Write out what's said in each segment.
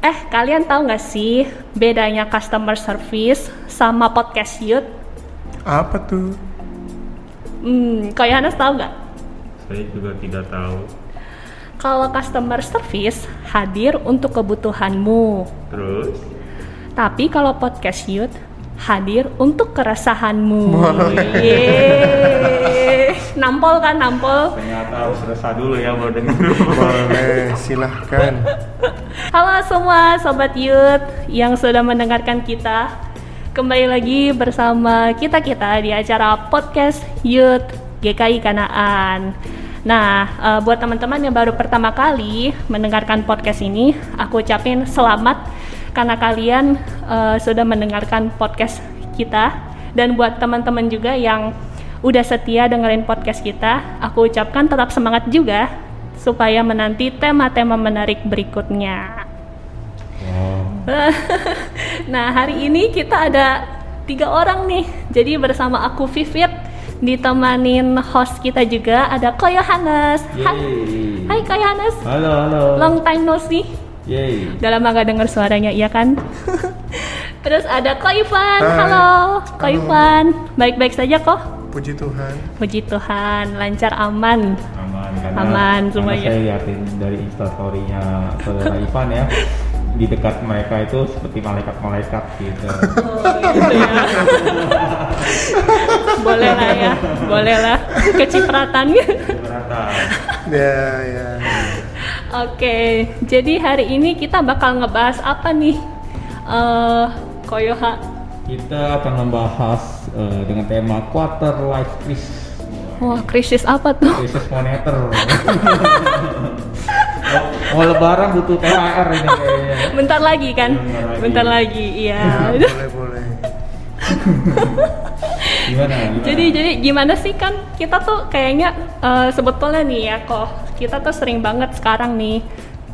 Eh, kalian tahu nggak sih bedanya customer service sama podcast youth? Apa tuh? Hmm, kau Yohanes tahu nggak? Saya juga tidak tahu. Kalau customer service hadir untuk kebutuhanmu, Terus tapi kalau podcast youth hadir untuk keresahanmu. Yeay. Nampol kan, nampol. ternyata harus resah dulu ya baru dengar. Boleh, silahkan. Halo semua sobat youth yang sudah mendengarkan kita. Kembali lagi bersama kita-kita di acara podcast Youth GKI Kanaan. Nah, eh, buat teman-teman yang baru pertama kali mendengarkan podcast ini, aku ucapin selamat karena kalian eh, sudah mendengarkan podcast kita. Dan buat teman-teman juga yang udah setia dengerin podcast kita, aku ucapkan tetap semangat juga supaya menanti tema-tema menarik berikutnya. Nah hari ini kita ada tiga orang nih. Jadi bersama aku Vivit ditemanin host kita juga ada Ko Yohanes. Hai, Yeay. hai Ko Yohanes. Halo, halo. Long time no see. Yeay. Udah lama gak denger suaranya, iya kan? Terus ada Ko Ivan. Hai. Halo, Ko Halo. Ivan. Baik-baik saja kok. Puji Tuhan. Puji Tuhan, lancar aman. Aman karena Aman semuanya. saya liatin dari instastorynya saudara Ivan ya di dekat mereka itu seperti malaikat-malaikat gitu. gitu ya. boleh lah ya, boleh lah. Kecipratan. Keberatan. Ya, ya. Oke, jadi hari ini kita bakal ngebahas apa nih? Eh, Koyoha. Kita akan membahas eh, dengan tema quarter life crisis. Wah, krisis apa tuh? Krisis moneter. mau, mau lebaran butuh THR ini kayaknya. Bentar lagi kan? Bentar lagi. Bentar lagi, iya. boleh, boleh. Gimana? gimana? jadi jadi gimana sih kan kita tuh kayaknya eh, sebetulnya nih ya kok kita tuh sering banget sekarang nih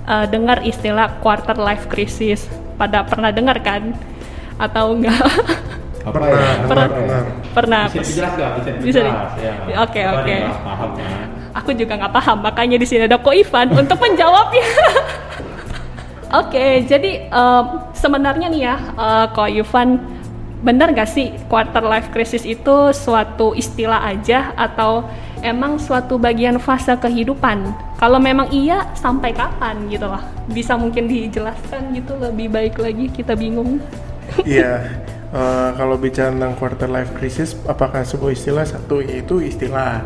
eh, dengar istilah quarter life crisis. Pada pernah dengar kan? Atau enggak? apa Pernah, ya? pernah, ya? pernah. pernah. Bisa dijelas nggak? Bisa Bisa di- dijelas ya. Oke, oke. Paham ya. Aku juga nggak paham, makanya di sini ada Ko Ivan untuk menjawabnya. Oke, jadi em, sebenarnya nih ya, eh, Ko Ivan, benar nggak sih quarter life crisis itu suatu istilah aja atau emang suatu bagian fase kehidupan? Kalau memang iya, sampai kapan gitu loh? Bisa mungkin dijelaskan gitu lebih baik lagi, kita bingung. Iya. eh, kalau bicara tentang quarter life crisis, apakah sebuah istilah? Satu, yaitu istilah.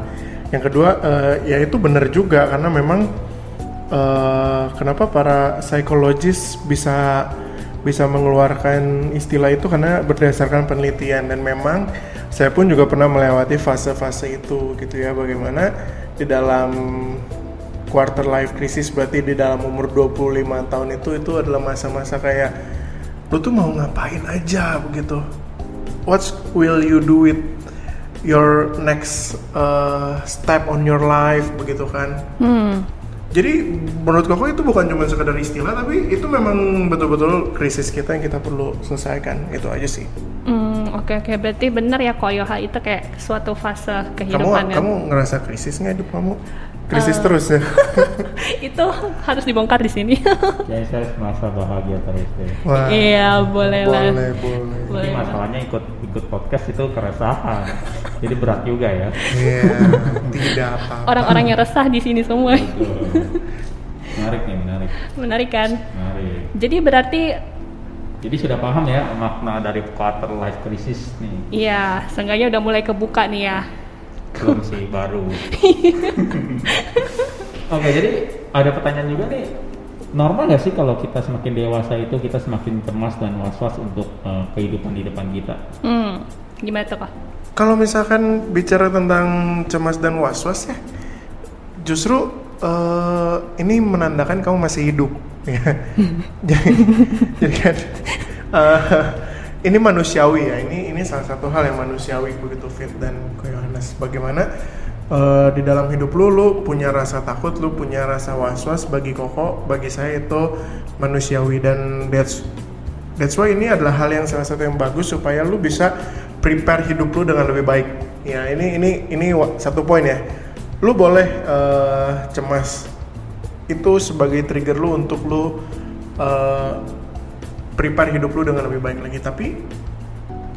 Yang kedua, eh, ya itu benar juga karena memang eh, kenapa para psikologis bisa bisa mengeluarkan istilah itu? Karena berdasarkan penelitian dan memang saya pun juga pernah melewati fase-fase itu gitu ya. Bagaimana di dalam quarter life crisis berarti di dalam umur 25 tahun itu itu adalah masa-masa kayak lu tuh mau ngapain aja? Begitu. What will you do with your next uh, step on your life begitu kan? Hmm. jadi menurut koko itu bukan cuma sekedar istilah tapi itu memang betul-betul krisis kita yang kita perlu selesaikan. Itu aja sih. Hmm, oke oke. Berarti benar ya Koyoha itu kayak suatu fase kamu kehidupan ya. kamu ngerasa krisis nggak hidup kamu krisis terus ya itu harus dibongkar di sini. Kayaknya saya merasa bahagia terus deh. Wah, iya, boleh lah. boleh boleh Boleh. Ini masalahnya ikut ikut podcast itu keresahan. Jadi berat juga ya. Iya, tidak apa Orang-orang yang resah di sini semua. Menarik nih, menarik. Menarik kan? Menarik. Jadi berarti Jadi sudah paham ya makna dari quarter life crisis nih. iya, seenggaknya udah mulai kebuka nih ya. Belum sih baru. Oke, jadi ada pertanyaan juga nih. Normal nggak sih kalau kita semakin dewasa itu kita semakin cemas dan was-was untuk eh, kehidupan di depan kita? Hmm, gimana tuh kok? Kalau misalkan bicara tentang cemas dan was-was ya, justru eh, ini menandakan kamu masih hidup. ya. jadi, jadi kan eh, ini manusiawi ya. Ini ini salah satu hal yang manusiawi begitu Fit dan Yohanes. Bagaimana eh, di dalam hidup lu, lu punya rasa takut, lu punya rasa was-was. Bagi Koko, bagi saya itu manusiawi dan that's That's why ini adalah hal yang salah satu yang bagus supaya lu bisa prepare hidup lu dengan lebih baik. Ya ini ini ini satu poin ya. Lu boleh eh, cemas itu sebagai trigger lu untuk lu uh, prepare hidup lu dengan lebih baik lagi. Tapi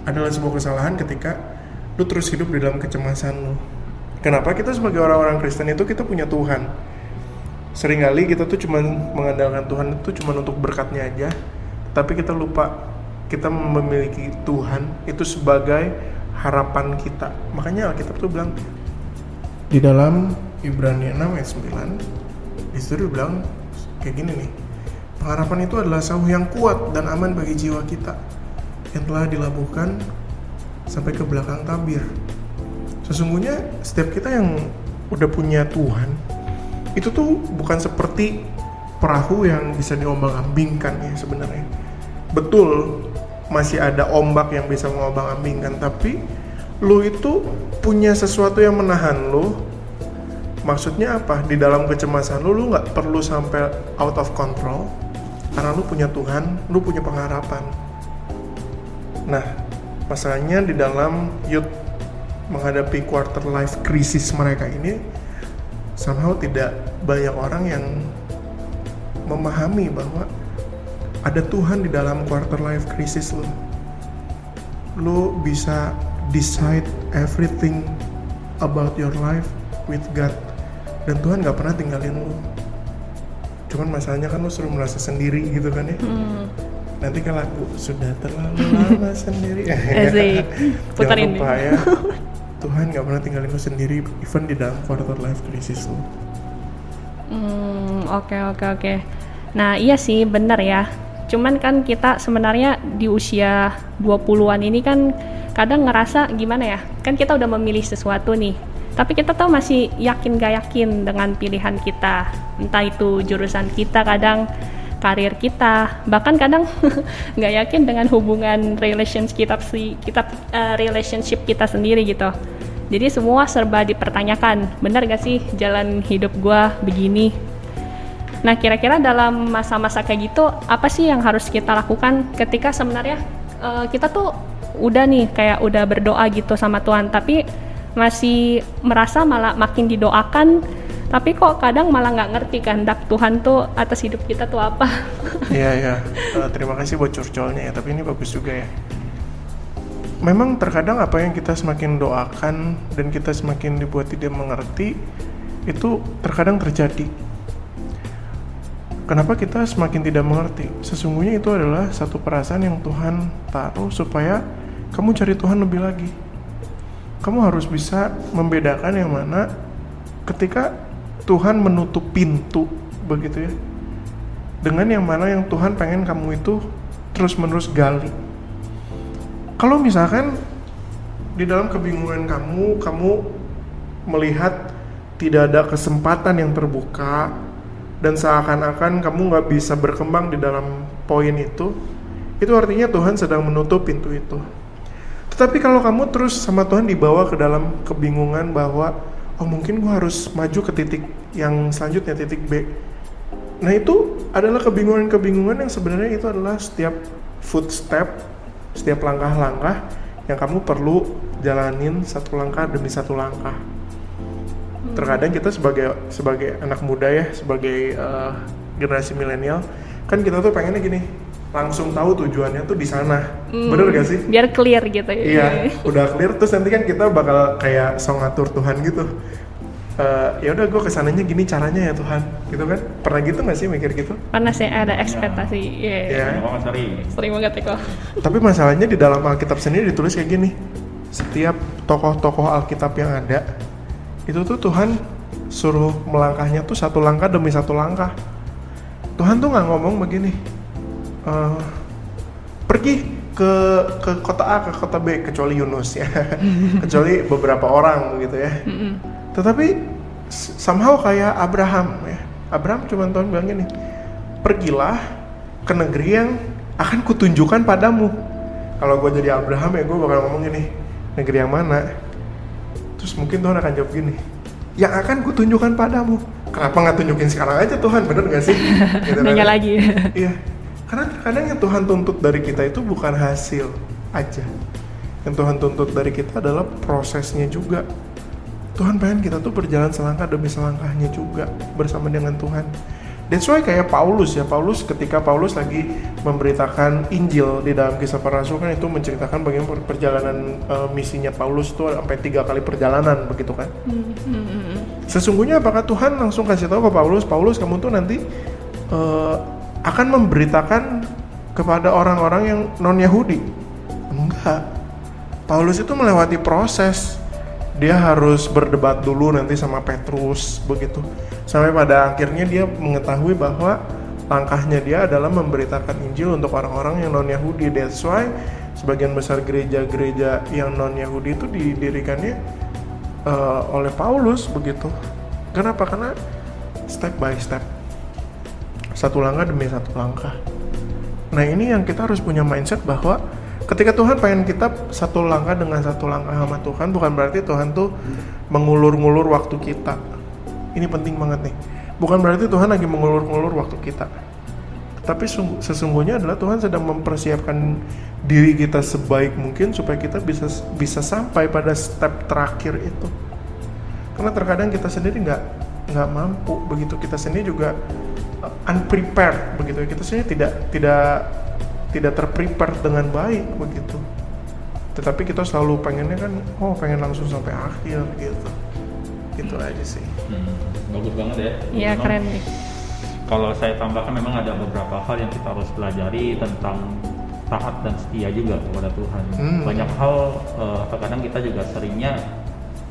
adalah sebuah kesalahan ketika lu terus hidup di dalam kecemasan lu. Kenapa kita sebagai orang-orang Kristen itu kita punya Tuhan? Seringkali kita tuh cuman mengandalkan Tuhan itu cuman untuk berkatnya aja. Tapi kita lupa kita memiliki Tuhan itu sebagai harapan kita. Makanya Alkitab tuh bilang di dalam Ibrani 6 ayat 9 di situ bilang kayak gini nih pengharapan itu adalah sauh yang kuat dan aman bagi jiwa kita yang telah dilabuhkan sampai ke belakang tabir. Sesungguhnya setiap kita yang udah punya Tuhan itu tuh bukan seperti perahu yang bisa diombang-ambingkan ya sebenarnya. Betul masih ada ombak yang bisa mengombang-ambingkan tapi lu itu punya sesuatu yang menahan lu. Maksudnya apa? Di dalam kecemasan lu lu nggak perlu sampai out of control karena lu punya Tuhan lu punya pengharapan nah masalahnya di dalam youth menghadapi quarter life crisis mereka ini somehow tidak banyak orang yang memahami bahwa ada Tuhan di dalam quarter life crisis lo. Lo bisa decide everything about your life with God dan Tuhan gak pernah tinggalin lo. Cuman masalahnya kan lo selalu merasa sendiri gitu kan ya. Hmm. Nanti kalau aku sudah terlalu lama sendiri. Puterin Jangan lupa ya. Tuhan nggak pernah tinggalin lo sendiri even di dalam quarter life crisis lo. Hmm, oke okay, oke okay, oke. Okay. Nah, iya sih bener ya. Cuman kan kita sebenarnya di usia 20-an ini kan kadang ngerasa gimana ya? Kan kita udah memilih sesuatu nih. Tapi kita tahu masih yakin gak yakin dengan pilihan kita. Entah itu jurusan kita kadang karir kita. Bahkan kadang nggak yakin dengan hubungan relationship kita si kita uh, relationship kita sendiri gitu. Jadi semua serba dipertanyakan. Benar gak sih jalan hidup gue begini? Nah kira-kira dalam masa-masa kayak gitu apa sih yang harus kita lakukan ketika sebenarnya uh, kita tuh udah nih kayak udah berdoa gitu sama Tuhan. Tapi masih merasa malah makin didoakan tapi kok kadang malah nggak ngerti kehendak Tuhan tuh atas hidup kita tuh apa? Iya iya. Uh, terima kasih buat curcolnya ya tapi ini bagus juga ya. Memang terkadang apa yang kita semakin doakan dan kita semakin dibuat tidak mengerti itu terkadang terjadi. Kenapa kita semakin tidak mengerti? Sesungguhnya itu adalah satu perasaan yang Tuhan taruh supaya kamu cari Tuhan lebih lagi kamu harus bisa membedakan yang mana ketika Tuhan menutup pintu begitu ya. Dengan yang mana yang Tuhan pengen kamu itu terus menerus gali. Kalau misalkan di dalam kebingungan kamu kamu melihat tidak ada kesempatan yang terbuka dan seakan-akan kamu nggak bisa berkembang di dalam poin itu itu artinya Tuhan sedang menutup pintu itu tetapi kalau kamu terus sama Tuhan dibawa ke dalam kebingungan bahwa oh mungkin gue harus maju ke titik yang selanjutnya titik B. Nah itu adalah kebingungan-kebingungan yang sebenarnya itu adalah setiap footstep setiap langkah-langkah yang kamu perlu jalanin satu langkah demi satu langkah. Terkadang kita sebagai sebagai anak muda ya sebagai uh, generasi milenial kan kita tuh pengennya gini langsung tahu tujuannya tuh di sana. Hmm, Bener gak sih? Biar clear gitu ya. Iya, udah clear terus nanti kan kita bakal kayak song ngatur Tuhan gitu. Uh, ya udah gue ke sananya gini caranya ya Tuhan gitu kan pernah gitu nggak sih mikir gitu pernah sih ada ekspektasi iya yeah. yeah. sering sering banget ya kok tapi masalahnya di dalam Alkitab sendiri ditulis kayak gini setiap tokoh-tokoh Alkitab yang ada itu tuh Tuhan suruh melangkahnya tuh satu langkah demi satu langkah Tuhan tuh nggak ngomong begini uh, pergi ke ke kota A ke kota B kecuali Yunus ya. Kecuali beberapa orang gitu ya. Tetapi somehow kayak Abraham ya. Abraham cuma Tuhan bilang gini pergilah ke negeri yang akan kutunjukkan padamu. Kalau gue jadi Abraham ya gue bakal ngomong gini negeri yang mana? Terus mungkin Tuhan akan jawab gini yang akan kutunjukkan padamu. Kenapa nggak tunjukin sekarang aja Tuhan? Bener gak sih? Gitu kan. nanya lagi. Iya karena terkadang yang Tuhan tuntut dari kita itu bukan hasil aja. Yang Tuhan tuntut dari kita adalah prosesnya juga. Tuhan pengen kita tuh berjalan selangkah demi selangkahnya juga bersama dengan Tuhan. That's why kayak Paulus ya, Paulus ketika Paulus lagi memberitakan Injil di dalam kisah para rasul kan itu menceritakan bagaimana perjalanan uh, misinya Paulus itu sampai tiga kali perjalanan begitu kan. Hmm, hmm, hmm. Sesungguhnya apakah Tuhan langsung kasih tahu ke Paulus, Paulus kamu tuh nanti uh, akan memberitakan kepada orang-orang yang non Yahudi? Enggak. Paulus itu melewati proses. Dia harus berdebat dulu nanti sama Petrus begitu. Sampai pada akhirnya dia mengetahui bahwa langkahnya dia adalah memberitakan Injil untuk orang-orang yang non Yahudi. That's why sebagian besar gereja-gereja yang non Yahudi itu didirikannya uh, oleh Paulus begitu. Kenapa? Karena step by step. Satu langkah demi satu langkah. Nah, ini yang kita harus punya mindset bahwa ketika Tuhan pengen kita satu langkah dengan satu langkah sama Tuhan bukan berarti Tuhan tuh mengulur-ngulur waktu kita. Ini penting banget nih. Bukan berarti Tuhan lagi mengulur-ngulur waktu kita. Tapi sesungguhnya adalah Tuhan sedang mempersiapkan diri kita sebaik mungkin supaya kita bisa bisa sampai pada step terakhir itu. Karena terkadang kita sendiri nggak nggak mampu. Begitu kita sendiri juga unprepared begitu. Kita sendiri tidak tidak tidak terprepare dengan baik begitu. Tetapi kita selalu pengennya kan oh pengen langsung sampai akhir gitu. Itu aja sih. Hmm, bagus banget ya. Iya keren nih. kalau saya tambahkan memang ada beberapa hal yang kita harus pelajari tentang taat dan setia juga kepada Tuhan. Hmm. banyak hal uh, terkadang kita juga seringnya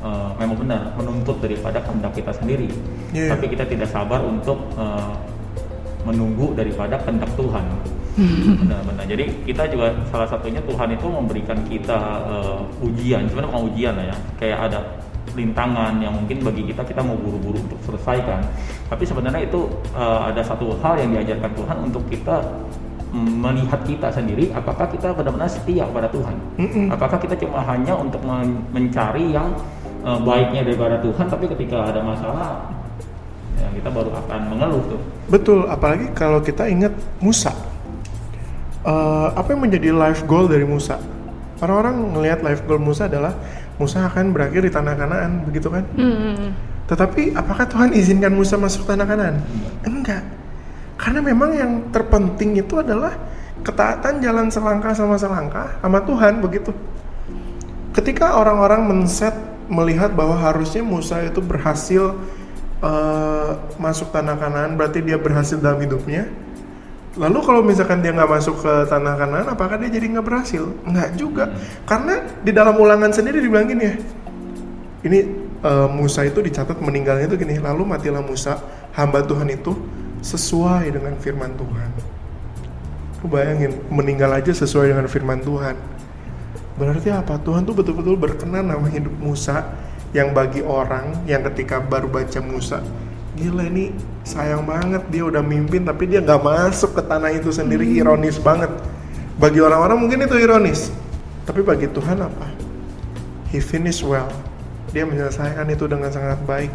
uh, memang benar menuntut daripada kehendak kita sendiri. Yeah. tapi kita tidak sabar untuk uh, menunggu daripada kehendak Tuhan. Benar-benar. Jadi kita juga salah satunya Tuhan itu memberikan kita uh, ujian. Sebenarnya bukan ujian lah ya. Kayak ada rintangan yang mungkin bagi kita kita mau buru-buru untuk selesaikan. Tapi sebenarnya itu uh, ada satu hal yang diajarkan Tuhan untuk kita melihat kita sendiri apakah kita benar-benar setia kepada Tuhan? Apakah kita cuma hanya untuk men mencari yang uh, baiknya daripada Tuhan tapi ketika ada masalah kita baru akan mengeluh tuh betul apalagi kalau kita ingat Musa uh, apa yang menjadi life goal dari Musa? Orang-orang melihat life goal Musa adalah Musa akan berakhir di tanah Kanaan, begitu kan? Mm. Tetapi apakah Tuhan izinkan Musa masuk tanah Kanaan? Enggak. Karena memang yang terpenting itu adalah ketaatan jalan selangkah sama selangkah sama Tuhan begitu. Ketika orang-orang men-set melihat bahwa harusnya Musa itu berhasil uh, masuk tanah Kanaan, berarti dia berhasil dalam hidupnya Lalu kalau misalkan dia nggak masuk ke tanah kanan, apakah dia jadi nggak berhasil? Nggak juga, karena di dalam ulangan sendiri dibilang gini ya. Ini uh, Musa itu dicatat meninggalnya itu gini. Lalu matilah Musa, hamba Tuhan itu sesuai dengan firman Tuhan. Lu bayangin, meninggal aja sesuai dengan firman Tuhan. Berarti apa? Tuhan tuh betul-betul berkenan sama hidup Musa yang bagi orang yang ketika baru baca Musa gila ini sayang banget dia udah mimpin tapi dia nggak masuk ke tanah itu sendiri. Hmm. ironis banget. Bagi orang-orang mungkin itu ironis. Tapi bagi Tuhan apa? He finish well. Dia menyelesaikan itu dengan sangat baik.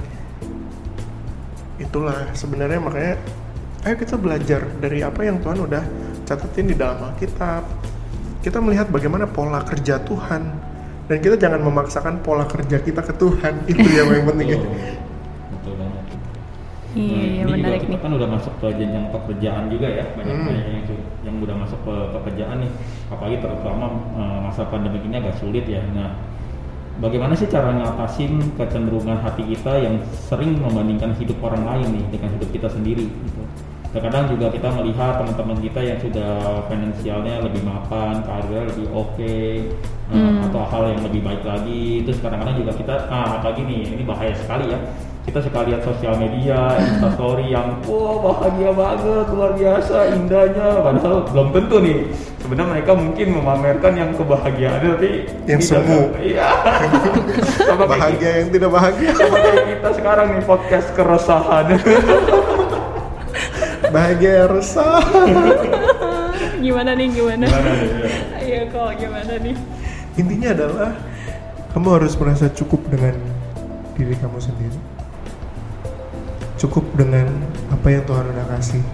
Itulah sebenarnya makanya ayo kita belajar dari apa yang Tuhan udah catatin di dalam Alkitab. Kita melihat bagaimana pola kerja Tuhan dan kita jangan memaksakan pola kerja kita ke Tuhan itu yang paling penting ya Iya, nah, menarik juga kita kan udah masuk ke jenjang pekerjaan juga ya, banyak hmm. banyak yang yang udah masuk ke pekerjaan nih, apalagi terutama uh, masa pandemi ini agak sulit ya. Nah, bagaimana sih cara ngatasin kecenderungan hati kita yang sering membandingkan hidup orang lain nih dengan hidup kita sendiri gitu. Terkadang juga kita melihat teman-teman kita yang sudah finansialnya lebih mapan, karirnya lebih oke, okay, uh, hmm. atau hal yang lebih baik lagi. Terus kadang-kadang juga kita, ah apalagi nih, ini bahaya sekali ya kita suka lihat sosial media, instastory yang wah wow, bahagia banget, luar biasa, indahnya. Padahal belum tentu nih. Sebenarnya mereka mungkin memamerkan yang kebahagiaan tapi yang semu. Iya. bahagia yang tidak bahagia. Sama kayak kita sekarang nih podcast keresahan. bahagia yang resah. gimana nih gimana? Gimana nih? Ayo kok gimana nih? Intinya adalah kamu harus merasa cukup dengan diri kamu sendiri cukup dengan apa yang Tuhan udah kasih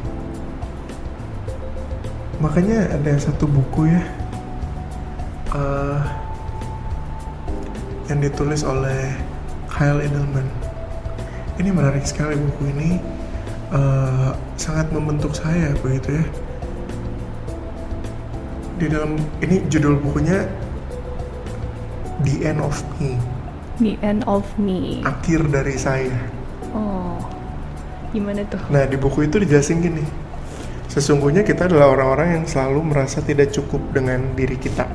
makanya ada satu buku ya uh, yang ditulis oleh Kyle Edelman ini menarik sekali buku ini uh, sangat membentuk saya begitu ya. Di dalam ini judul bukunya The End of Me. The End of Me. Akhir dari saya. Oh gimana tuh? Nah di buku itu dijelasin gini. Sesungguhnya kita adalah orang-orang yang selalu merasa tidak cukup dengan diri kita.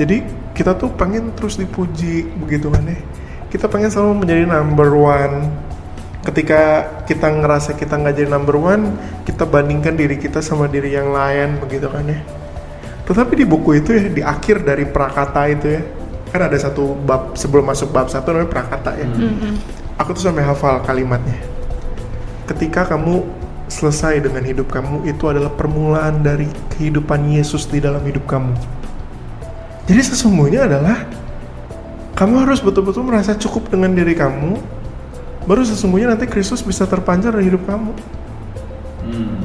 Jadi kita tuh pengen terus dipuji begitu kan ya. Kita pengen selalu menjadi number one ketika kita ngerasa kita nggak jadi number one kita bandingkan diri kita sama diri yang lain begitu kan ya tetapi di buku itu ya di akhir dari prakata itu ya kan ada satu bab sebelum masuk bab satu namanya prakata ya. Mm-hmm. Aku tuh sampai hafal kalimatnya. Ketika kamu selesai dengan hidup kamu itu adalah permulaan dari kehidupan Yesus di dalam hidup kamu. Jadi sesungguhnya adalah kamu harus betul-betul merasa cukup dengan diri kamu, baru sesungguhnya nanti Kristus bisa terpancar dari hidup kamu. Hmm.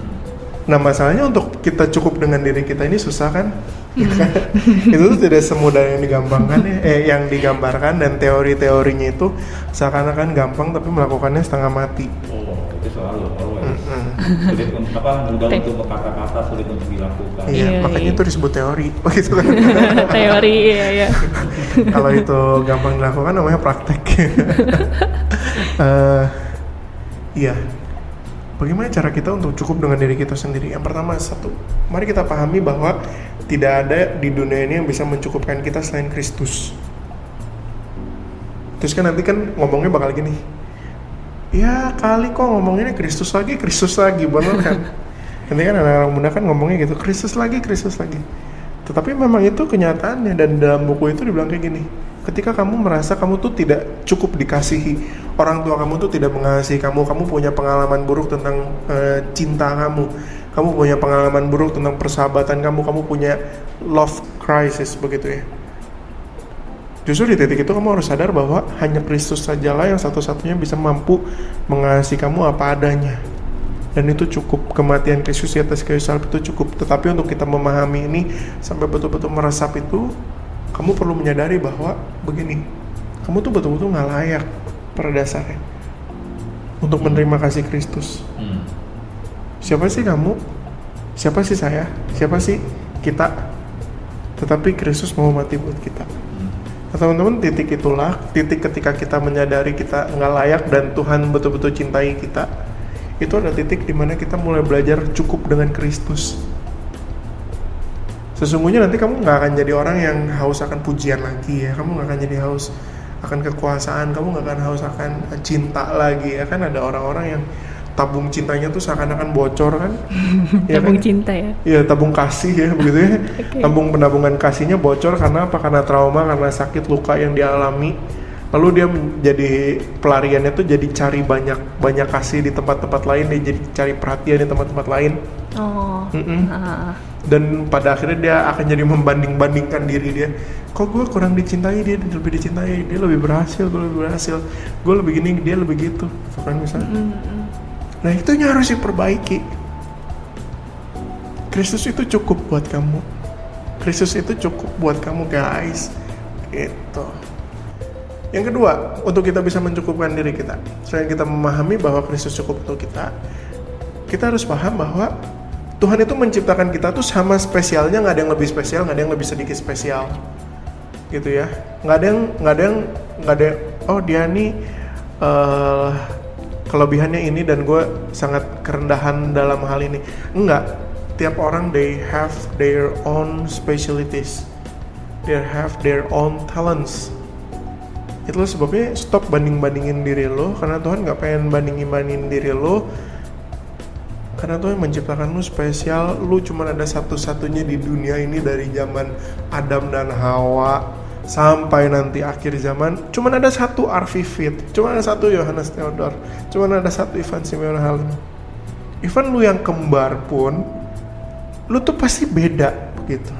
Nah masalahnya untuk kita cukup dengan diri kita ini susah kan? itu tuh tidak semudah yang digampangkan ya, eh yang digambarkan dan teori-teorinya itu seakan-akan gampang tapi melakukannya setengah mati. Oh, itu selalu always. Mm -hmm. sulit untuk apa? Mudah untuk berkata-kata, sulit untuk dilakukan. Iya, iya makanya iya. itu disebut teori, begitu kan? teori, iya, iya. Kalau itu gampang dilakukan namanya praktek. Uh, iya, Bagaimana cara kita untuk cukup dengan diri kita sendiri? Yang pertama satu, mari kita pahami bahwa tidak ada di dunia ini yang bisa mencukupkan kita selain Kristus. Terus kan nanti kan ngomongnya bakal gini, ya kali kok ngomongnya Kristus lagi, Kristus lagi, benar kan? nanti kan anak-anak muda kan ngomongnya gitu, Kristus lagi, Kristus lagi. Tetapi memang itu kenyataannya dan dalam buku itu dibilang kayak gini, ketika kamu merasa kamu tuh tidak cukup dikasihi orang tua kamu tuh tidak mengasihi kamu. Kamu punya pengalaman buruk tentang uh, cinta kamu. Kamu punya pengalaman buruk tentang persahabatan kamu. Kamu punya love crisis begitu ya. Justru di titik itu kamu harus sadar bahwa hanya Kristus sajalah yang satu-satunya bisa mampu mengasihi kamu apa adanya. Dan itu cukup. Kematian Kristus di atas kayu salib itu cukup. Tetapi untuk kita memahami ini sampai betul-betul meresap itu kamu perlu menyadari bahwa begini, kamu tuh betul-betul nggak layak pada dasarnya untuk menerima kasih Kristus. Hmm. Siapa sih kamu? Siapa sih saya? Siapa sih kita? Tetapi Kristus mau mati buat kita. Hmm. Nah, teman-teman, titik itulah titik ketika kita menyadari kita nggak layak dan Tuhan betul-betul cintai kita. Itu adalah titik di mana kita mulai belajar cukup dengan Kristus sesungguhnya nanti kamu nggak akan jadi orang yang haus akan pujian lagi ya kamu nggak akan jadi haus akan kekuasaan kamu nggak akan haus akan cinta lagi ya kan? Ada orang-orang yang tabung cintanya tuh seakan-akan bocor kan? Ya tabung kan? cinta ya? Iya tabung kasih ya begitu ya. Okay. tabung penabungan kasihnya bocor karena apa? Karena trauma karena sakit luka yang dialami lalu dia jadi pelariannya tuh jadi cari banyak banyak kasih di tempat-tempat lain dia jadi cari perhatian di tempat-tempat lain. Oh. Mm -mm. Uh dan pada akhirnya dia akan jadi membanding-bandingkan diri dia. Kok gue kurang dicintai dia lebih dicintai. Dia lebih berhasil gue lebih berhasil. Gue lebih gini dia lebih gitu. Kan misalnya mm -hmm. nah itu harus diperbaiki. Kristus itu cukup buat kamu. Kristus itu cukup buat kamu guys. Itu yang kedua untuk kita bisa mencukupkan diri kita. Selain kita memahami bahwa Kristus cukup untuk kita kita harus paham bahwa Tuhan itu menciptakan kita tuh sama spesialnya nggak ada yang lebih spesial nggak ada yang lebih sedikit spesial. Gitu ya. Nggak ada yang nggak ada yang nggak ada oh dia nih uh, kelebihannya ini dan gue sangat kerendahan dalam hal ini. Enggak tiap orang they have their own specialties. They have their own talents itulah sebabnya stop banding bandingin diri lo karena Tuhan nggak pengen bandingin bandingin diri lo. Karena Tuhan menciptakanmu spesial lu cuma ada satu-satunya di dunia ini dari zaman Adam dan Hawa sampai nanti akhir zaman. Cuma ada satu Arfi Fit cuma ada satu Yohanes Theodor cuma ada satu Ivan Simeon Halim Ivan lu yang kembar pun lu tuh pasti beda begitu.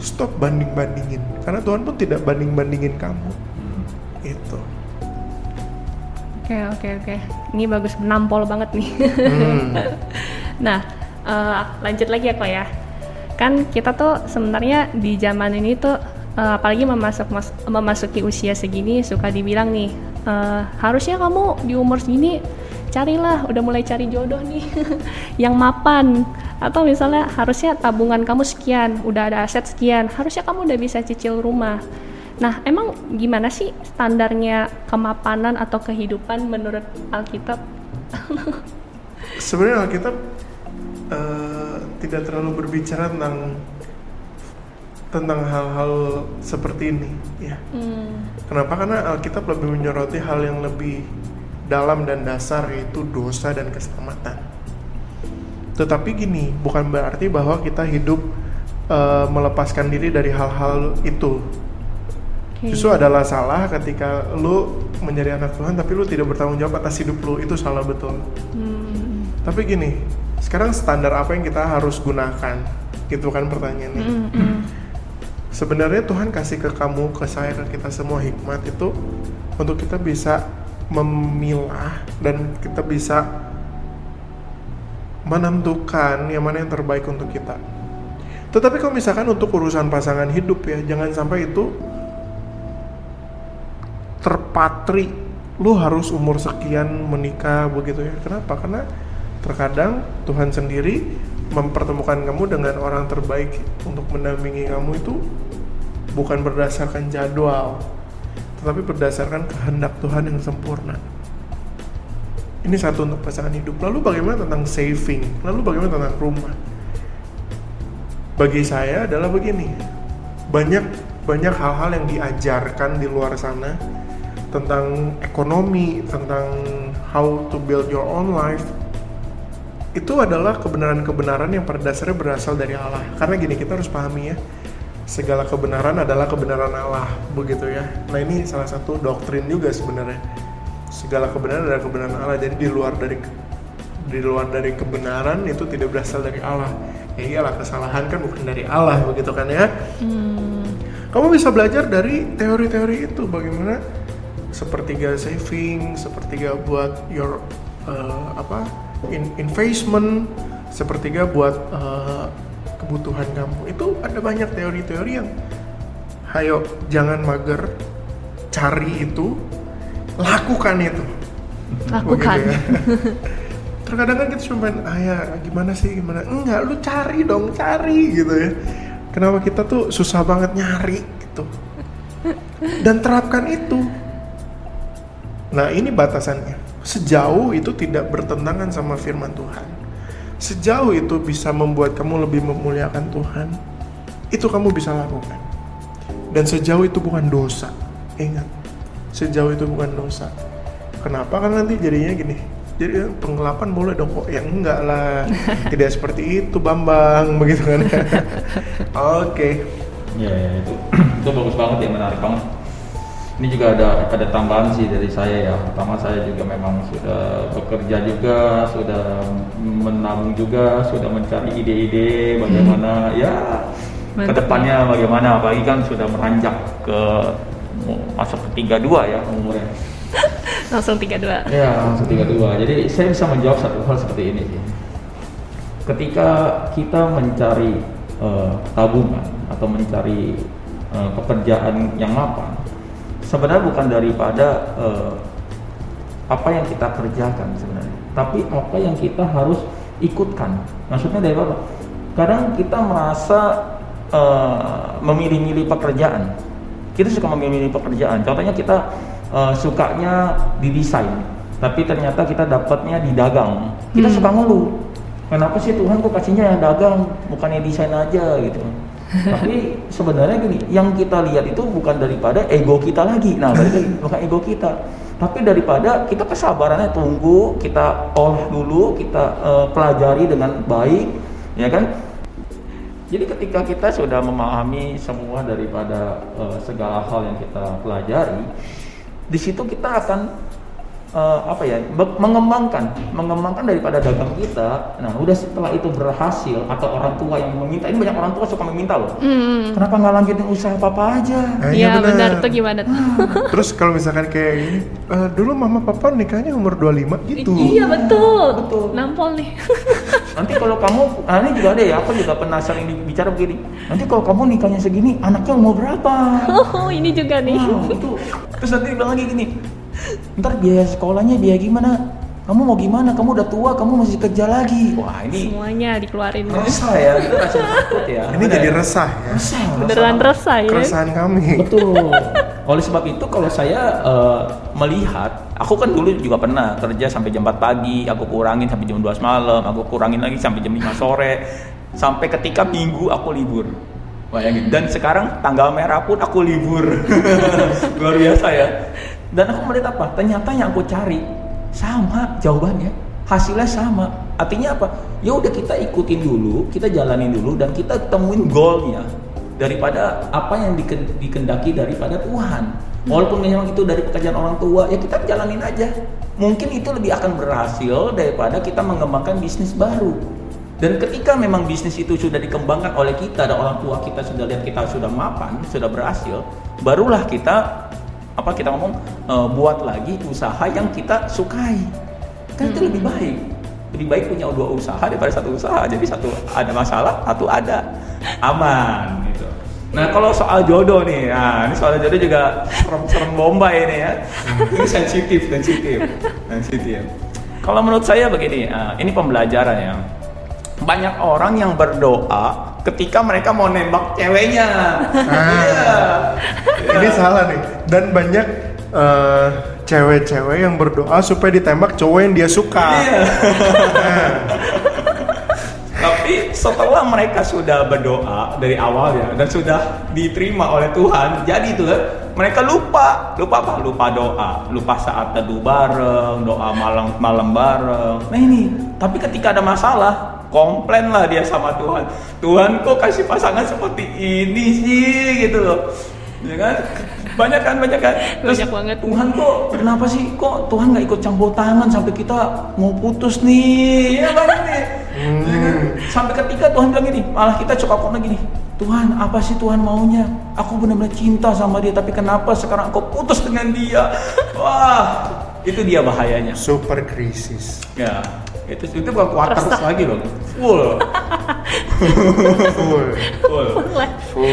Stop banding-bandingin karena Tuhan pun tidak banding-bandingin kamu Oke oke oke. Ini bagus menampol banget nih. Hmm. nah uh, lanjut lagi ya kok ya. Kan kita tuh sebenarnya di zaman ini tuh uh, apalagi memasuk mas, memasuki usia segini suka dibilang nih uh, harusnya kamu di umur segini carilah udah mulai cari jodoh nih yang mapan atau misalnya harusnya tabungan kamu sekian udah ada aset sekian harusnya kamu udah bisa cicil rumah nah emang gimana sih standarnya kemapanan atau kehidupan menurut Alkitab? Sebenarnya Alkitab uh, tidak terlalu berbicara tentang tentang hal-hal seperti ini ya. Hmm. kenapa? Karena Alkitab lebih menyoroti hal yang lebih dalam dan dasar yaitu dosa dan keselamatan. Tetapi gini bukan berarti bahwa kita hidup uh, melepaskan diri dari hal-hal itu okay. justru adalah salah ketika lu menjadi anak Tuhan tapi lu tidak bertanggung jawab atas hidup lu itu salah betul hmm. tapi gini sekarang standar apa yang kita harus gunakan gitu kan pertanyaannya mm -hmm sebenarnya Tuhan kasih ke kamu, ke saya, ke kita semua hikmat itu untuk kita bisa memilah dan kita bisa menentukan yang mana yang terbaik untuk kita. Tetapi kalau misalkan untuk urusan pasangan hidup ya, jangan sampai itu terpatri lu harus umur sekian menikah begitu ya. Kenapa? Karena terkadang Tuhan sendiri mempertemukan kamu dengan orang terbaik untuk mendampingi kamu itu bukan berdasarkan jadwal, tetapi berdasarkan kehendak Tuhan yang sempurna. Ini satu untuk pasangan hidup. Lalu bagaimana tentang saving? Lalu bagaimana tentang rumah? Bagi saya adalah begini. Banyak banyak hal-hal yang diajarkan di luar sana tentang ekonomi, tentang how to build your own life, itu adalah kebenaran-kebenaran yang pada dasarnya berasal dari Allah. Karena gini, kita harus pahami ya, segala kebenaran adalah kebenaran Allah, begitu ya. Nah ini salah satu doktrin juga sebenarnya. Segala kebenaran adalah kebenaran Allah. Jadi di luar dari di luar dari kebenaran itu tidak berasal dari Allah. Ya iyalah kesalahan kan bukan dari Allah, begitu kan ya. Hmm. Kamu bisa belajar dari teori-teori itu bagaimana sepertiga saving, sepertiga buat your uh, apa in, investment sepertiga buat uh, kebutuhan kamu. Itu ada banyak teori-teori yang hayo jangan mager cari itu lakukan itu. Lakukan. Ya. terkadang kan kita cuma ah ya gimana sih gimana? Enggak lu cari dong cari gitu ya. Kenapa kita tuh susah banget nyari gitu. Dan terapkan itu nah ini batasannya. Sejauh itu tidak bertentangan sama firman Tuhan, sejauh itu bisa membuat kamu lebih memuliakan Tuhan, itu kamu bisa lakukan. Dan sejauh itu bukan dosa, ingat, sejauh itu bukan dosa. Kenapa? Kan nanti jadinya gini, jadi penggelapan boleh dong kok. Yang enggak lah. Tidak seperti itu Bambang. Begitu kan? Oke. Okay. ya, ya itu. Itu bagus banget ya menarik banget ini juga ada ada tambahan sih dari saya ya. Pertama saya juga memang sudah bekerja juga sudah menabung juga sudah mencari ide-ide bagaimana hmm. ya Mantap. ke depannya bagaimana. Apalagi kan sudah meranjak ke masuk ke tiga dua ya umurnya. Langsung tiga dua. Ya langsung tiga dua. Jadi saya bisa menjawab satu hal seperti ini sih. Ketika kita mencari uh, tabungan atau mencari uh, pekerjaan yang mapan sebenarnya bukan daripada uh, apa yang kita kerjakan sebenarnya, tapi apa yang kita harus ikutkan. Maksudnya dari apa? Kadang kita merasa uh, memilih-milih pekerjaan. Kita suka memilih-milih pekerjaan. Contohnya kita uh, sukanya di desain, tapi ternyata kita dapatnya di dagang. Kita hmm. suka ngeluh. Kenapa sih Tuhan kok kasihnya yang dagang, bukannya desain aja gitu? Tapi sebenarnya gini, yang kita lihat itu bukan daripada ego kita lagi. Nah, balik lagi bukan ego kita, tapi daripada kita kesabarannya tunggu, kita olah dulu, kita uh, pelajari dengan baik, ya kan? Jadi ketika kita sudah memahami semua daripada uh, segala hal yang kita pelajari, di situ kita akan uh, apa ya mengembangkan mengembangkan daripada dagang kita. Nah udah setelah itu berhasil atau orang tua yang meminta ini banyak orang tua suka meminta loh. Mm. kenapa nggak lanjutin usaha papa aja? Eh, iya benar. benar tuh? Gimana terus kalau misalkan kayak gini uh, dulu mama papa nikahnya umur 25 gitu. Iya betul. Betul. Nampol nih. Nanti kalau kamu nah ini juga ada ya aku juga pernah sering bicara begini. Nanti kalau kamu nikahnya segini anaknya umur berapa? Oh ini juga nih. Nah, itu. Terus nanti bilang lagi gini ntar biaya sekolahnya biaya gimana kamu mau gimana kamu udah tua kamu masih kerja lagi wah ini Semuanya dikeluarin. resah ya kita rasa takut ya Ini jadi resah ya. resah Beneran resah ya. Keresahan kami. Betul. Oleh sebab itu kalau saya eh, melihat, aku kan dulu juga pernah kerja sampai jam 4 pagi, aku kurangin sampai jam 12 malam, aku kurangin lagi sampai jam 5 sore, sampai ketika minggu aku libur. Bayangin. Dan sekarang tanggal merah pun aku libur. Luar biasa ya. Dan aku melihat apa? Ternyata yang aku cari sama jawabannya. Hasilnya sama. Artinya apa? Ya udah kita ikutin dulu, kita jalanin dulu dan kita temuin goalnya daripada apa yang diken- dikendaki daripada Tuhan. Walaupun memang itu dari pekerjaan orang tua, ya kita jalanin aja. Mungkin itu lebih akan berhasil daripada kita mengembangkan bisnis baru. Dan ketika memang bisnis itu sudah dikembangkan oleh kita dan orang tua kita sudah lihat kita sudah mapan, sudah berhasil, barulah kita apa kita ngomong eh, buat lagi usaha yang kita sukai. Kan itu lebih baik. Lebih baik punya dua usaha daripada satu usaha. Jadi satu ada masalah, satu ada aman gitu. Nah kalau soal jodoh nih, nah ini soal jodoh juga serem-serem bombay ini ya. Ini sensitif, sensitif, sensitif. Kalau menurut saya begini, ah, ini pembelajaran ya. Banyak orang yang berdoa ketika mereka mau nembak ceweknya. Iya. Ini salah nih. Dan banyak eh, cewek-cewek yang berdoa supaya ditembak cowok yang dia suka. Iya. Nah, Tapi setelah mereka sudah berdoa dari awal ya dan sudah diterima oleh Tuhan, jadi itu kan mereka lupa, lupa apa? Lupa doa, lupa saat teduh bareng, doa malam malam bareng. Nah ini, tapi ketika ada masalah, komplain lah dia sama Tuhan. Tuhan kok kasih pasangan seperti ini sih gitu loh. Ya kan? Banyak kan, banyak kan. Banyak banget. Tuhan kok kenapa sih kok Tuhan nggak ikut campur tangan sampai kita mau putus nih? Ya banyak nih. Ya kan? Sampai ketika Tuhan bilang gini, malah kita coba kok lagi nih. Tuhan, apa sih Tuhan maunya? Aku benar-benar cinta sama dia, tapi kenapa sekarang kau putus dengan dia? Wah, itu dia bahayanya. super krisis. Ya, itu itu bukan kuarter Resah. lagi loh. Full, Full. full.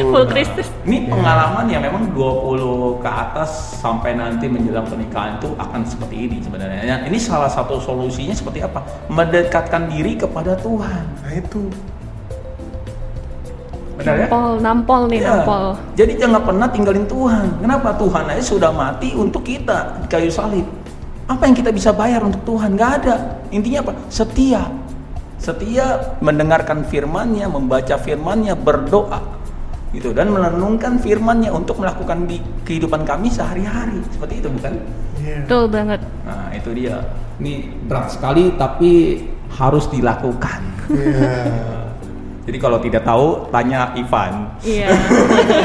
Full krisis. Ini pengalaman yang memang 20 ke atas sampai nanti menjelang pernikahan itu akan seperti ini sebenarnya. Ya, Ini salah satu solusinya seperti apa? Mendekatkan diri kepada Tuhan. Nah itu. Benar ya? Nampol, nampol nih, Ya. nampol. Jadi jangan pernah tinggalin Tuhan. Kenapa? Tuhan aja sudah mati untuk kita di kayu salib. Apa yang kita bisa bayar untuk Tuhan? Gak ada. Intinya apa? Setia. Setia mendengarkan firman-Nya, membaca firman-Nya, berdoa. Gitu dan merenungkan firman-Nya untuk melakukan di kehidupan kami sehari-hari. Seperti itu bukan? Iya. Betul banget. Nah, itu dia. Ini berat sekali tapi harus dilakukan. Iya. Jadi kalau tidak tahu tanya Ivan. Iya.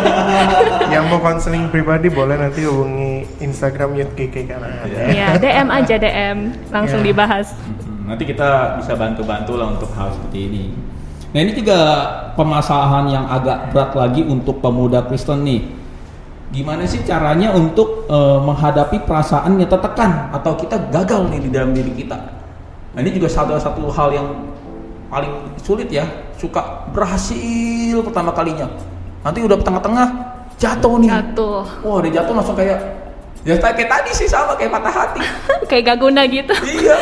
Yang mau konseling pribadi boleh nanti hubungi Instagram Youth karena. Iya. Iya, DM aja DM, langsung Iya. dibahas. Nanti kita bisa bantu-bantu lah untuk hal seperti ini. Nah ini juga permasalahan yang agak berat lagi untuk pemuda Kristen nih. Gimana sih caranya untuk eh, menghadapi perasaan yang tertekan atau kita gagal nih di dalam diri kita? Nah ini juga satu satu hal yang paling sulit ya. Suka berhasil pertama kalinya, nanti udah tengah-tengah jatuh nih. Jatuh. Wah dia jatuh langsung kayak ya kayak tadi sih sama kayak patah hati. Kayak gak guna gitu. iya.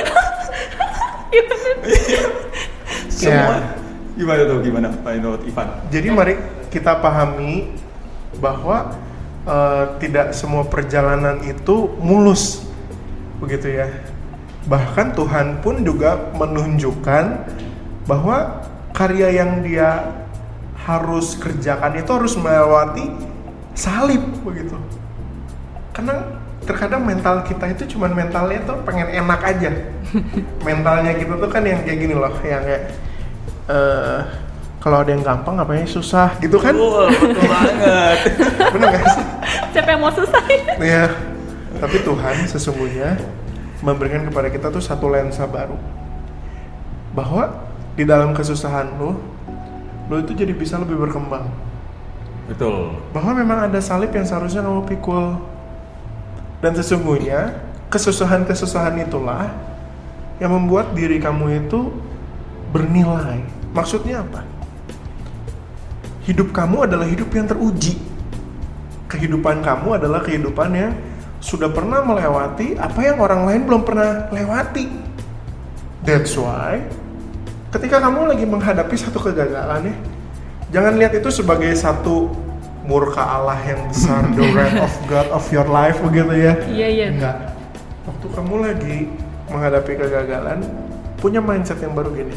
Semua. Gimana tuh? Gimana Pak Ivan? Jadi mari kita pahami bahwa eh, tidak semua perjalanan itu mulus, begitu ya. Bahkan Tuhan pun juga menunjukkan bahwa karya yang dia harus kerjakan itu harus melewati salib, begitu. Karena terkadang mental kita itu cuman mentalnya tuh pengen enak aja. Mentalnya kita tuh kan yang kayak gini loh, yang kayak eh kalau ada yang gampang ngapain susah gitu kan? Betul, betul banget. Bener gak sih? Siapa yang mau susah? Iya. Tapi Tuhan sesungguhnya memberikan kepada kita tuh satu lensa baru. Bahwa di dalam kesusahan lu, lu itu jadi bisa lebih berkembang. Betul. Bahwa memang ada salib yang seharusnya kamu pikul. Dan sesungguhnya kesusahan-kesusahan itulah yang membuat diri kamu itu bernilai. Maksudnya apa? Hidup kamu adalah hidup yang teruji. Kehidupan kamu adalah kehidupan yang sudah pernah melewati apa yang orang lain belum pernah lewati. That's why ketika kamu lagi menghadapi satu kegagalan ya, jangan lihat itu sebagai satu murka Allah yang besar, the wrath of God of your life begitu ya. Iya, iya. Enggak. Waktu kamu lagi menghadapi kegagalan, punya mindset yang baru gini.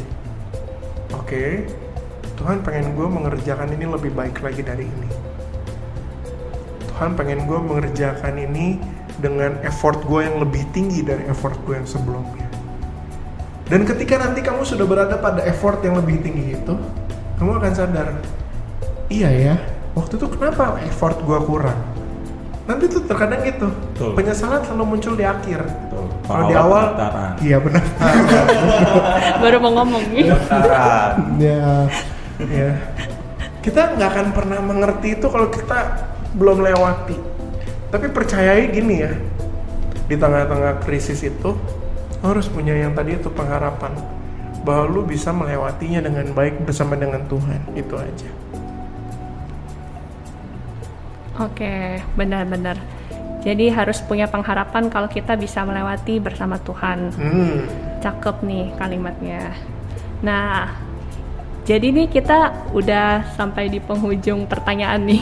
Oke, Tuhan pengen gue mengerjakan ini lebih baik lagi dari ini. Tuhan pengen gue mengerjakan ini dengan effort gue yang lebih tinggi dari effort gue yang sebelumnya. Dan ketika nanti kamu sudah berada pada effort yang lebih tinggi itu, kamu akan sadar, iya ya, waktu itu kenapa effort gue kurang? Nanti tuh terkadang gitu, Betul. penyesalan selalu muncul di akhir. Betul. Kalau di awal, pendaftaran. iya benar. Baru mau ngomong nih. Pendaftaran. ya, ya. Kita nggak akan pernah mengerti itu kalau kita belum lewati. Tapi percayai gini ya, di tengah-tengah krisis itu lo harus punya yang tadi itu pengharapan bahwa lu bisa melewatinya dengan baik bersama dengan Tuhan itu aja. Oke, benar-benar. Jadi harus punya pengharapan kalau kita bisa melewati bersama Tuhan. Hmm. Cakep nih kalimatnya. Nah, jadi nih kita udah sampai di penghujung pertanyaan nih.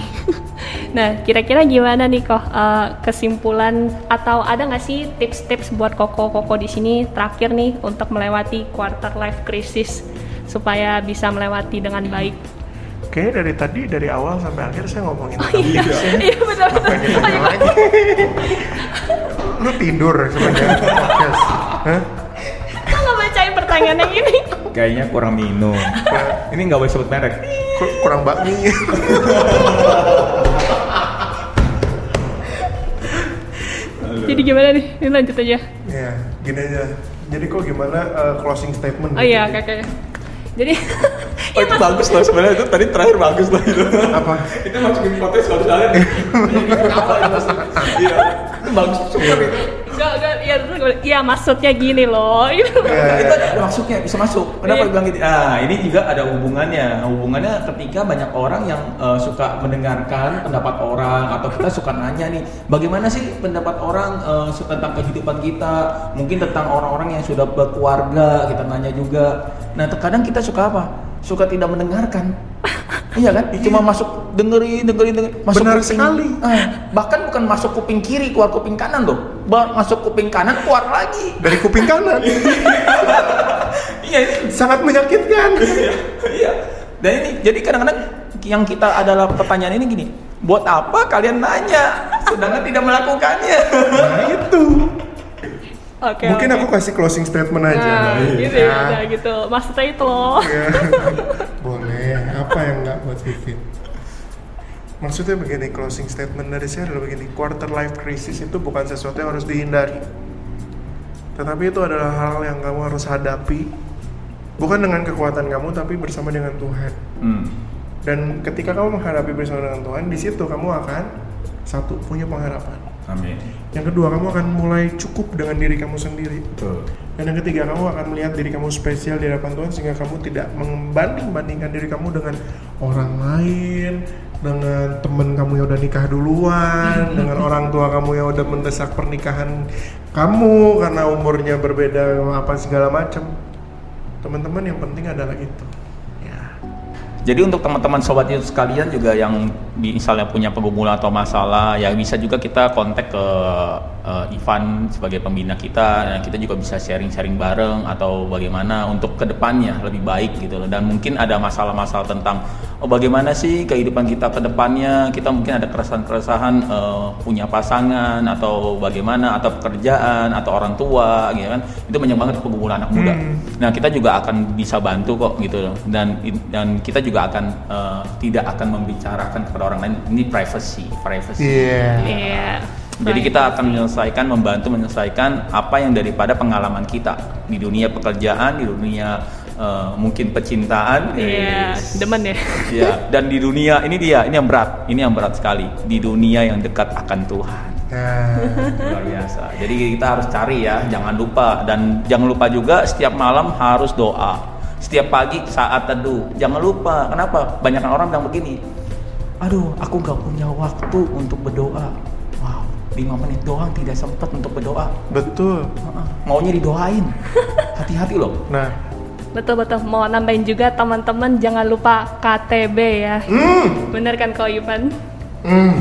nah, kira-kira gimana nih kok eh, kesimpulan atau ada nggak sih tips-tips buat koko-koko di sini terakhir nih untuk melewati quarter life crisis supaya bisa melewati dengan baik? Kayaknya dari tadi dari awal sampai akhir saya ngomongin tentang iya, tips ya. iya benar-benar. Apa yang ditanya lagi? Lu tidur sebenarnya. Yes. Hah? Kok nggak bacain pertanyaan yang ini? Kayaknya kurang minum. Ini nggak boleh sebut merek. Kur- kurang bakmi. Jadi gimana nih? Ini lanjut aja. ya, gini aja. Jadi kok gimana uh, closing statement? Oh gitu iya, ya? kakaknya. Jadi Oh itu bagus loh sebenarnya itu tadi terakhir bagus loh itu. Apa? itu masukin sekalian. Apa itu mas? Iya. Itu bagus super ya terus gue, iya maksudnya gini loh. Gitu. Ya, itu ya. ada, masuknya bisa masuk. Kenapa Iya. bilang gitu? Nah, ini juga ada hubungannya. Hubungannya ketika banyak orang yang eh, suka mendengarkan pendapat orang atau kita suka nanya nih, bagaimana sih pendapat orang su- tentang kehidupan kita? Mungkin tentang orang-orang yang sudah berkeluarga, kita nanya juga. Nah, terkadang kita suka apa? Suka tidak mendengarkan. iya kan? Cuma masuk dengerin, dengerin, dengerin. Masuk Benar kuping- sekali. Ah, bahkan bukan masuk kuping kiri, keluar kuping kanan loh. Ba- Masuk kuping kanan, keluar lagi. Dari kuping kanan. Iya, ini Sangat menyakitkan. iya. Dan ini jadi kadang-kadang yang kita adalah pertanyaan ini gini, buat apa kalian nanya sedangkan tidak melakukannya? Nah, itu. Oke. Mungkin oke. aku kasih closing statement aja. Nah, gitu ya, udah gitu. Maksudnya itu loh. Ya. Apa yang nggak buat Vivin? Maksudnya begini, closing statement dari saya adalah begini, quarter life crisis itu bukan sesuatu yang harus dihindari. Tetapi itu adalah hal yang kamu harus hadapi, bukan dengan kekuatan kamu, tapi bersama dengan Tuhan. Hmm. Dan ketika kamu menghadapi bersama dengan Tuhan, di situ kamu akan satu punya pengharapan. Amin. Yang kedua, kamu akan mulai cukup dengan diri kamu sendiri. Betul. Dan yang ketiga, kamu akan melihat diri kamu spesial di hadapan Tuhan sehingga kamu tidak membanding-bandingkan diri kamu dengan orang lain, dengan temen kamu yang udah nikah duluan, dengan orang tua kamu yang udah mendesak pernikahan kamu karena umurnya berbeda apa segala macam. Teman-teman yang penting adalah itu. Jadi untuk teman-teman sobat YouTube sekalian juga yang misalnya punya pergumulan atau masalah, ya bisa juga kita kontak ke eh, Ivan sebagai pembina kita, dan kita juga bisa sharing-sharing bareng atau bagaimana untuk ke depannya lebih baik gitu loh. Dan mungkin ada masalah-masalah tentang oh bagaimana sih kehidupan kita ke depannya, kita mungkin ada keresahan-keresahan eh, punya pasangan atau bagaimana atau pekerjaan atau orang tua, gitu kan? Itu banyak banget pergumulan anak muda. Hmm. Nah kita juga akan bisa bantu kok gitu loh dan dan kita juga akan eh, tidak akan membicarakan kepada orang lain ini privacy privacy. Iya. Iya. Jadi kita akan menyelesaikan membantu menyelesaikan apa yang daripada pengalaman kita di dunia pekerjaan di dunia eh, mungkin pecintaan. Iya, yes. demen ya. Ya dan di dunia ini dia ini yang berat ini yang berat sekali di dunia yang dekat akan Tuhan Nah, luar biasa. Jadi kita harus cari ya, jangan lupa dan jangan lupa juga setiap malam harus doa. Setiap pagi saat teduh, jangan lupa. Kenapa? Banyak orang bilang begini, aduh aku nggak punya waktu untuk berdoa. Wow, lima menit doang tidak sempat untuk berdoa. betul. Heeh, Maunya didoain. hati-hati loh. Nah, Betul betul. Mau nambahin juga teman-teman jangan lupa KTB ya. hmm, Bener kan kau Ivan? hmm,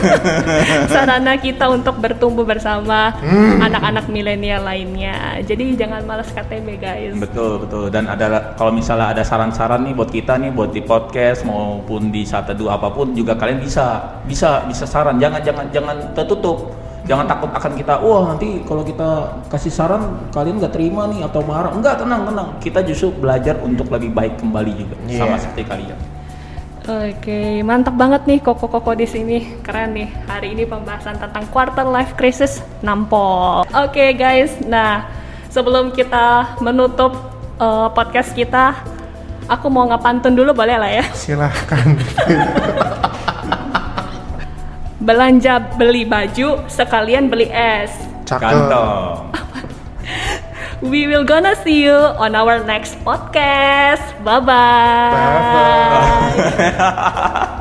Sarana kita untuk bertumbuh bersama Hmm. anak-anak milenial lainnya. Jadi jangan malas KTB guys. Betul betul dan ada kalau misalnya ada saran-saran nih buat kita nih buat di podcast maupun di saat teduh apa pun juga kalian bisa bisa bisa saran jangan jangan jangan tertutup jangan takut akan kita wah nanti kalau kita kasih saran kalian nggak terima nih atau marah enggak tenang tenang kita justru belajar untuk lebih baik kembali juga Iya. sama seperti kalian Oke, mantap banget nih koko-koko di sini. Keren nih. Hari ini pembahasan tentang quarter life crisis nampol. Oke, guys. Nah, sebelum kita menutup eh, podcast kita, aku mau ngapantun dulu boleh lah ya. silahkan. Belanja beli baju sekalian beli es. Cakep. We will gonna see you on our next podcast. Bye bye. Bye-bye.